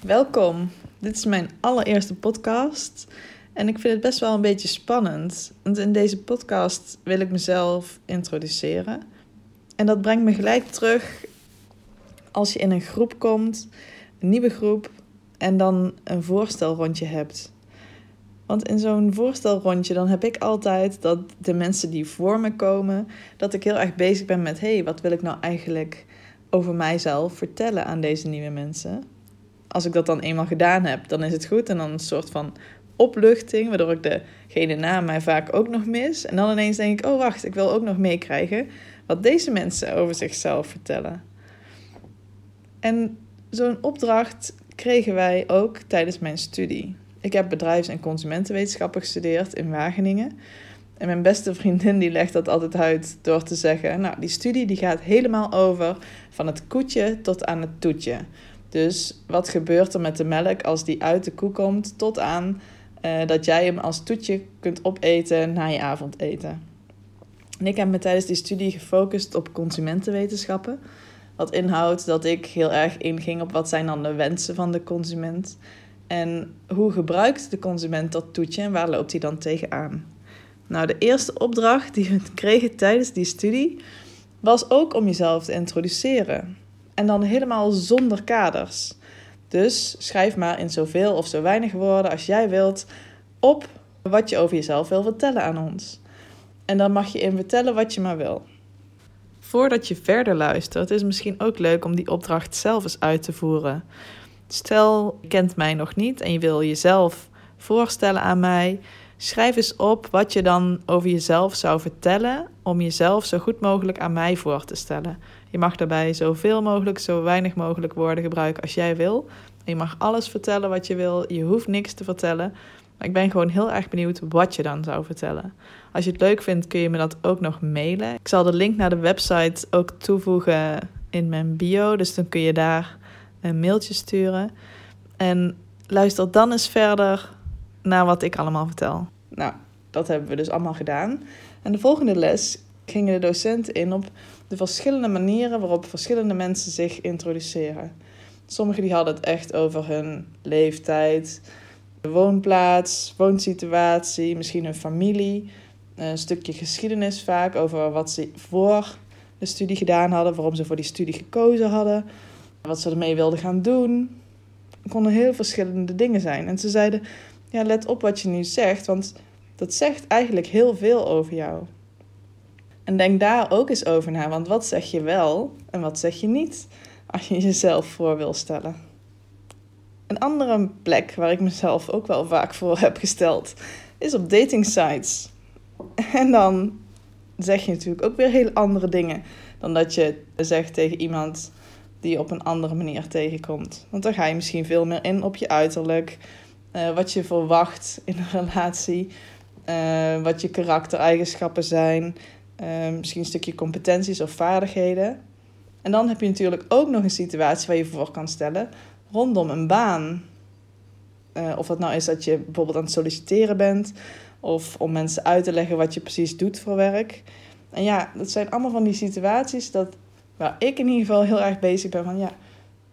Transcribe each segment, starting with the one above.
Welkom. Dit is mijn allereerste podcast. En ik vind het best wel een beetje spannend. Want in deze podcast wil ik mezelf introduceren. En dat brengt me gelijk terug als je in een groep komt, een nieuwe groep, en dan een voorstelrondje hebt. Want in zo'n voorstelrondje dan heb ik altijd dat de mensen die voor me komen, dat ik heel erg bezig ben met hé, hey, wat wil ik nou eigenlijk over mijzelf vertellen aan deze nieuwe mensen? Als ik dat dan eenmaal gedaan heb, dan is het goed en dan een soort van opluchting, waardoor ik degene na mij vaak ook nog mis. En dan ineens denk ik, oh wacht, ik wil ook nog meekrijgen wat deze mensen over zichzelf vertellen. En zo'n opdracht kregen wij ook tijdens mijn studie. Ik heb bedrijfs- en consumentenwetenschappen gestudeerd in Wageningen. En mijn beste vriendin die legt dat altijd uit door te zeggen: Nou, die studie die gaat helemaal over van het koetje tot aan het toetje. Dus wat gebeurt er met de melk als die uit de koe komt, tot aan uh, dat jij hem als toetje kunt opeten na je avondeten. En ik heb me tijdens die studie gefocust op consumentenwetenschappen. Wat inhoudt dat ik heel erg inging op wat zijn dan de wensen van de consument. En hoe gebruikt de consument dat toetje en waar loopt hij dan tegenaan? Nou, de eerste opdracht die we kregen tijdens die studie was ook om jezelf te introduceren. En dan helemaal zonder kaders. Dus schrijf maar in zoveel of zo weinig woorden als jij wilt op wat je over jezelf wil vertellen aan ons. En dan mag je in vertellen wat je maar wil. Voordat je verder luistert, is het misschien ook leuk om die opdracht zelf eens uit te voeren. Stel, je kent mij nog niet en je wil jezelf voorstellen aan mij. Schrijf eens op wat je dan over jezelf zou vertellen om jezelf zo goed mogelijk aan mij voor te stellen. Je mag daarbij zoveel mogelijk, zo weinig mogelijk woorden gebruiken als jij wil. Je mag alles vertellen wat je wil. Je hoeft niks te vertellen. Maar ik ben gewoon heel erg benieuwd wat je dan zou vertellen. Als je het leuk vindt, kun je me dat ook nog mailen. Ik zal de link naar de website ook toevoegen in mijn bio. Dus dan kun je daar een mailtje sturen. En luister dan eens verder naar wat ik allemaal vertel. Nou, dat hebben we dus allemaal gedaan. En de volgende les gingen de docenten in op de verschillende manieren waarop verschillende mensen zich introduceren. Sommigen die hadden het echt over hun leeftijd, woonplaats, woonsituatie, misschien hun familie. Een stukje geschiedenis vaak over wat ze voor de studie gedaan hadden, waarom ze voor die studie gekozen hadden, wat ze ermee wilden gaan doen. Het konden heel verschillende dingen zijn. En ze zeiden: Let op wat je nu zegt, want dat zegt eigenlijk heel veel over jou. En denk daar ook eens over na, want wat zeg je wel en wat zeg je niet als je jezelf voor wil stellen. Een andere plek waar ik mezelf ook wel vaak voor heb gesteld, is op dating sites. En dan zeg je natuurlijk ook weer heel andere dingen dan dat je zegt tegen iemand die je op een andere manier tegenkomt. Want dan ga je misschien veel meer in op je uiterlijk, uh, wat je verwacht in een relatie, uh, wat je karaktereigenschappen zijn, uh, misschien een stukje competenties of vaardigheden. En dan heb je natuurlijk ook nog een situatie waar je voor kan stellen rondom een baan. Of dat nou is dat je bijvoorbeeld aan het solliciteren bent, of om mensen uit te leggen wat je precies doet voor werk. En ja, dat zijn allemaal van die situaties dat, waar ik in ieder geval heel erg bezig ben van ja,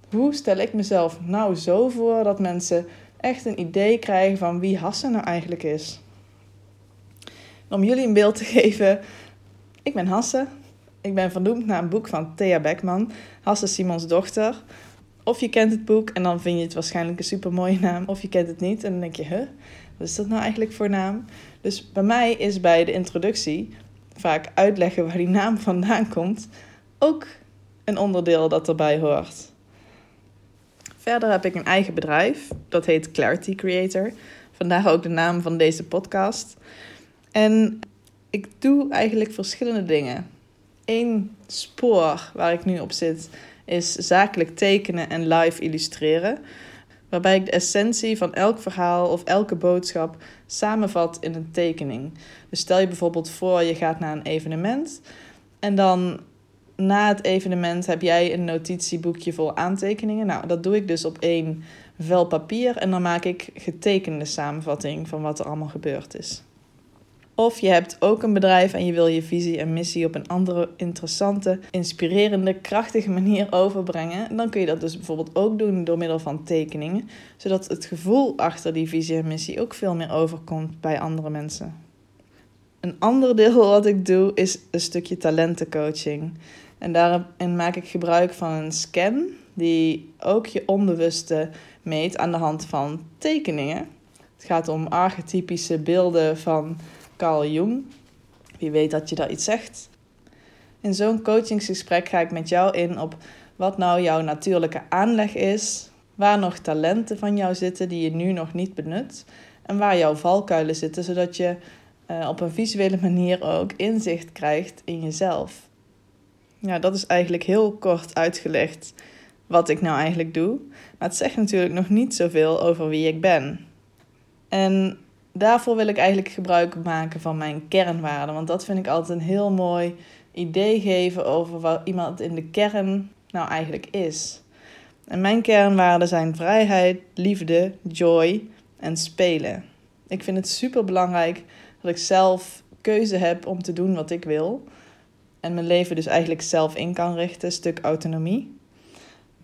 hoe stel ik mezelf nou zo voor dat mensen echt een idee krijgen van wie Hasse nou eigenlijk is. om jullie een beeld te geven, ik ben Hasse. Ik ben vernoemd naar een boek van Thea Beckman, Hasse Simons dochter. Of je kent het boek en dan vind je het waarschijnlijk een super mooie naam. Of je kent het niet en dan denk je, huh, wat is dat nou eigenlijk voor naam? Dus bij mij is bij de introductie vaak uitleggen waar die naam vandaan komt ook een onderdeel dat erbij hoort. Verder heb ik een eigen bedrijf, dat heet Clarity Creator. Vandaar ook de naam van deze podcast. En ik doe eigenlijk verschillende dingen. Eén spoor waar ik nu op zit is zakelijk tekenen en live illustreren. Waarbij ik de essentie van elk verhaal of elke boodschap samenvat in een tekening. Dus stel je bijvoorbeeld voor, je gaat naar een evenement. En dan na het evenement heb jij een notitieboekje vol aantekeningen. Nou, dat doe ik dus op één vel papier. En dan maak ik getekende samenvatting van wat er allemaal gebeurd is. Of je hebt ook een bedrijf en je wil je visie en missie op een andere interessante, inspirerende, krachtige manier overbrengen. Dan kun je dat dus bijvoorbeeld ook doen door middel van tekeningen, zodat het gevoel achter die visie en missie ook veel meer overkomt bij andere mensen. Een ander deel wat ik doe is een stukje talentencoaching. En daarin maak ik gebruik van een scan die ook je onbewuste meet aan de hand van tekeningen. Het gaat om archetypische beelden van Carl Jung. Wie weet dat je daar iets zegt. In zo'n coachingsgesprek ga ik met jou in op wat nou jouw natuurlijke aanleg is, waar nog talenten van jou zitten die je nu nog niet benut en waar jouw valkuilen zitten, zodat je uh, op een visuele manier ook inzicht krijgt in jezelf. Ja, dat is eigenlijk heel kort uitgelegd wat ik nou eigenlijk doe. Maar het zegt natuurlijk nog niet zoveel over wie ik ben. En daarvoor wil ik eigenlijk gebruik maken van mijn kernwaarden. Want dat vind ik altijd een heel mooi idee geven over wat iemand in de kern nou eigenlijk is. En mijn kernwaarden zijn vrijheid, liefde, joy en spelen. Ik vind het super belangrijk dat ik zelf keuze heb om te doen wat ik wil. En mijn leven dus eigenlijk zelf in kan richten, een stuk autonomie.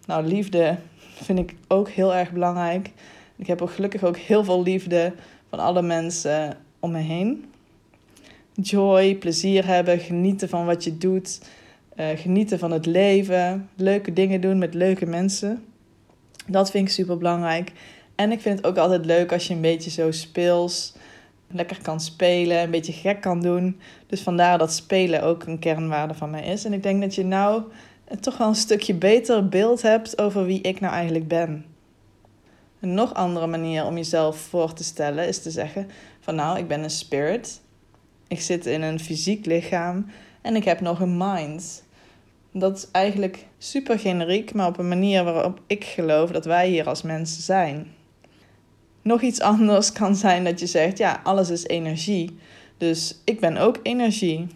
Nou, liefde vind ik ook heel erg belangrijk. Ik heb ook gelukkig ook heel veel liefde van alle mensen om me heen. Joy, plezier hebben, genieten van wat je doet, uh, genieten van het leven, leuke dingen doen met leuke mensen. Dat vind ik super belangrijk. En ik vind het ook altijd leuk als je een beetje zo speels, lekker kan spelen, een beetje gek kan doen. Dus vandaar dat spelen ook een kernwaarde van mij is. En ik denk dat je nou toch wel een stukje beter beeld hebt over wie ik nou eigenlijk ben. Een nog andere manier om jezelf voor te stellen is te zeggen van nou, ik ben een spirit. Ik zit in een fysiek lichaam en ik heb nog een mind. Dat is eigenlijk super generiek, maar op een manier waarop ik geloof dat wij hier als mensen zijn. Nog iets anders kan zijn dat je zegt, ja, alles is energie. Dus ik ben ook energie.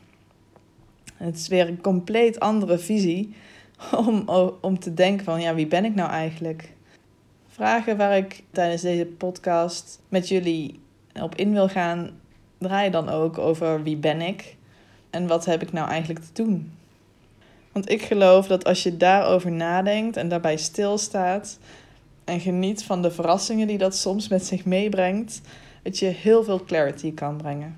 Het is weer een compleet andere visie om, om te denken van, ja, wie ben ik nou eigenlijk? Vragen waar ik tijdens deze podcast met jullie op in wil gaan, draaien dan ook over wie ben ik en wat heb ik nou eigenlijk te doen. Want ik geloof dat als je daarover nadenkt en daarbij stilstaat en geniet van de verrassingen die dat soms met zich meebrengt, het je heel veel clarity kan brengen.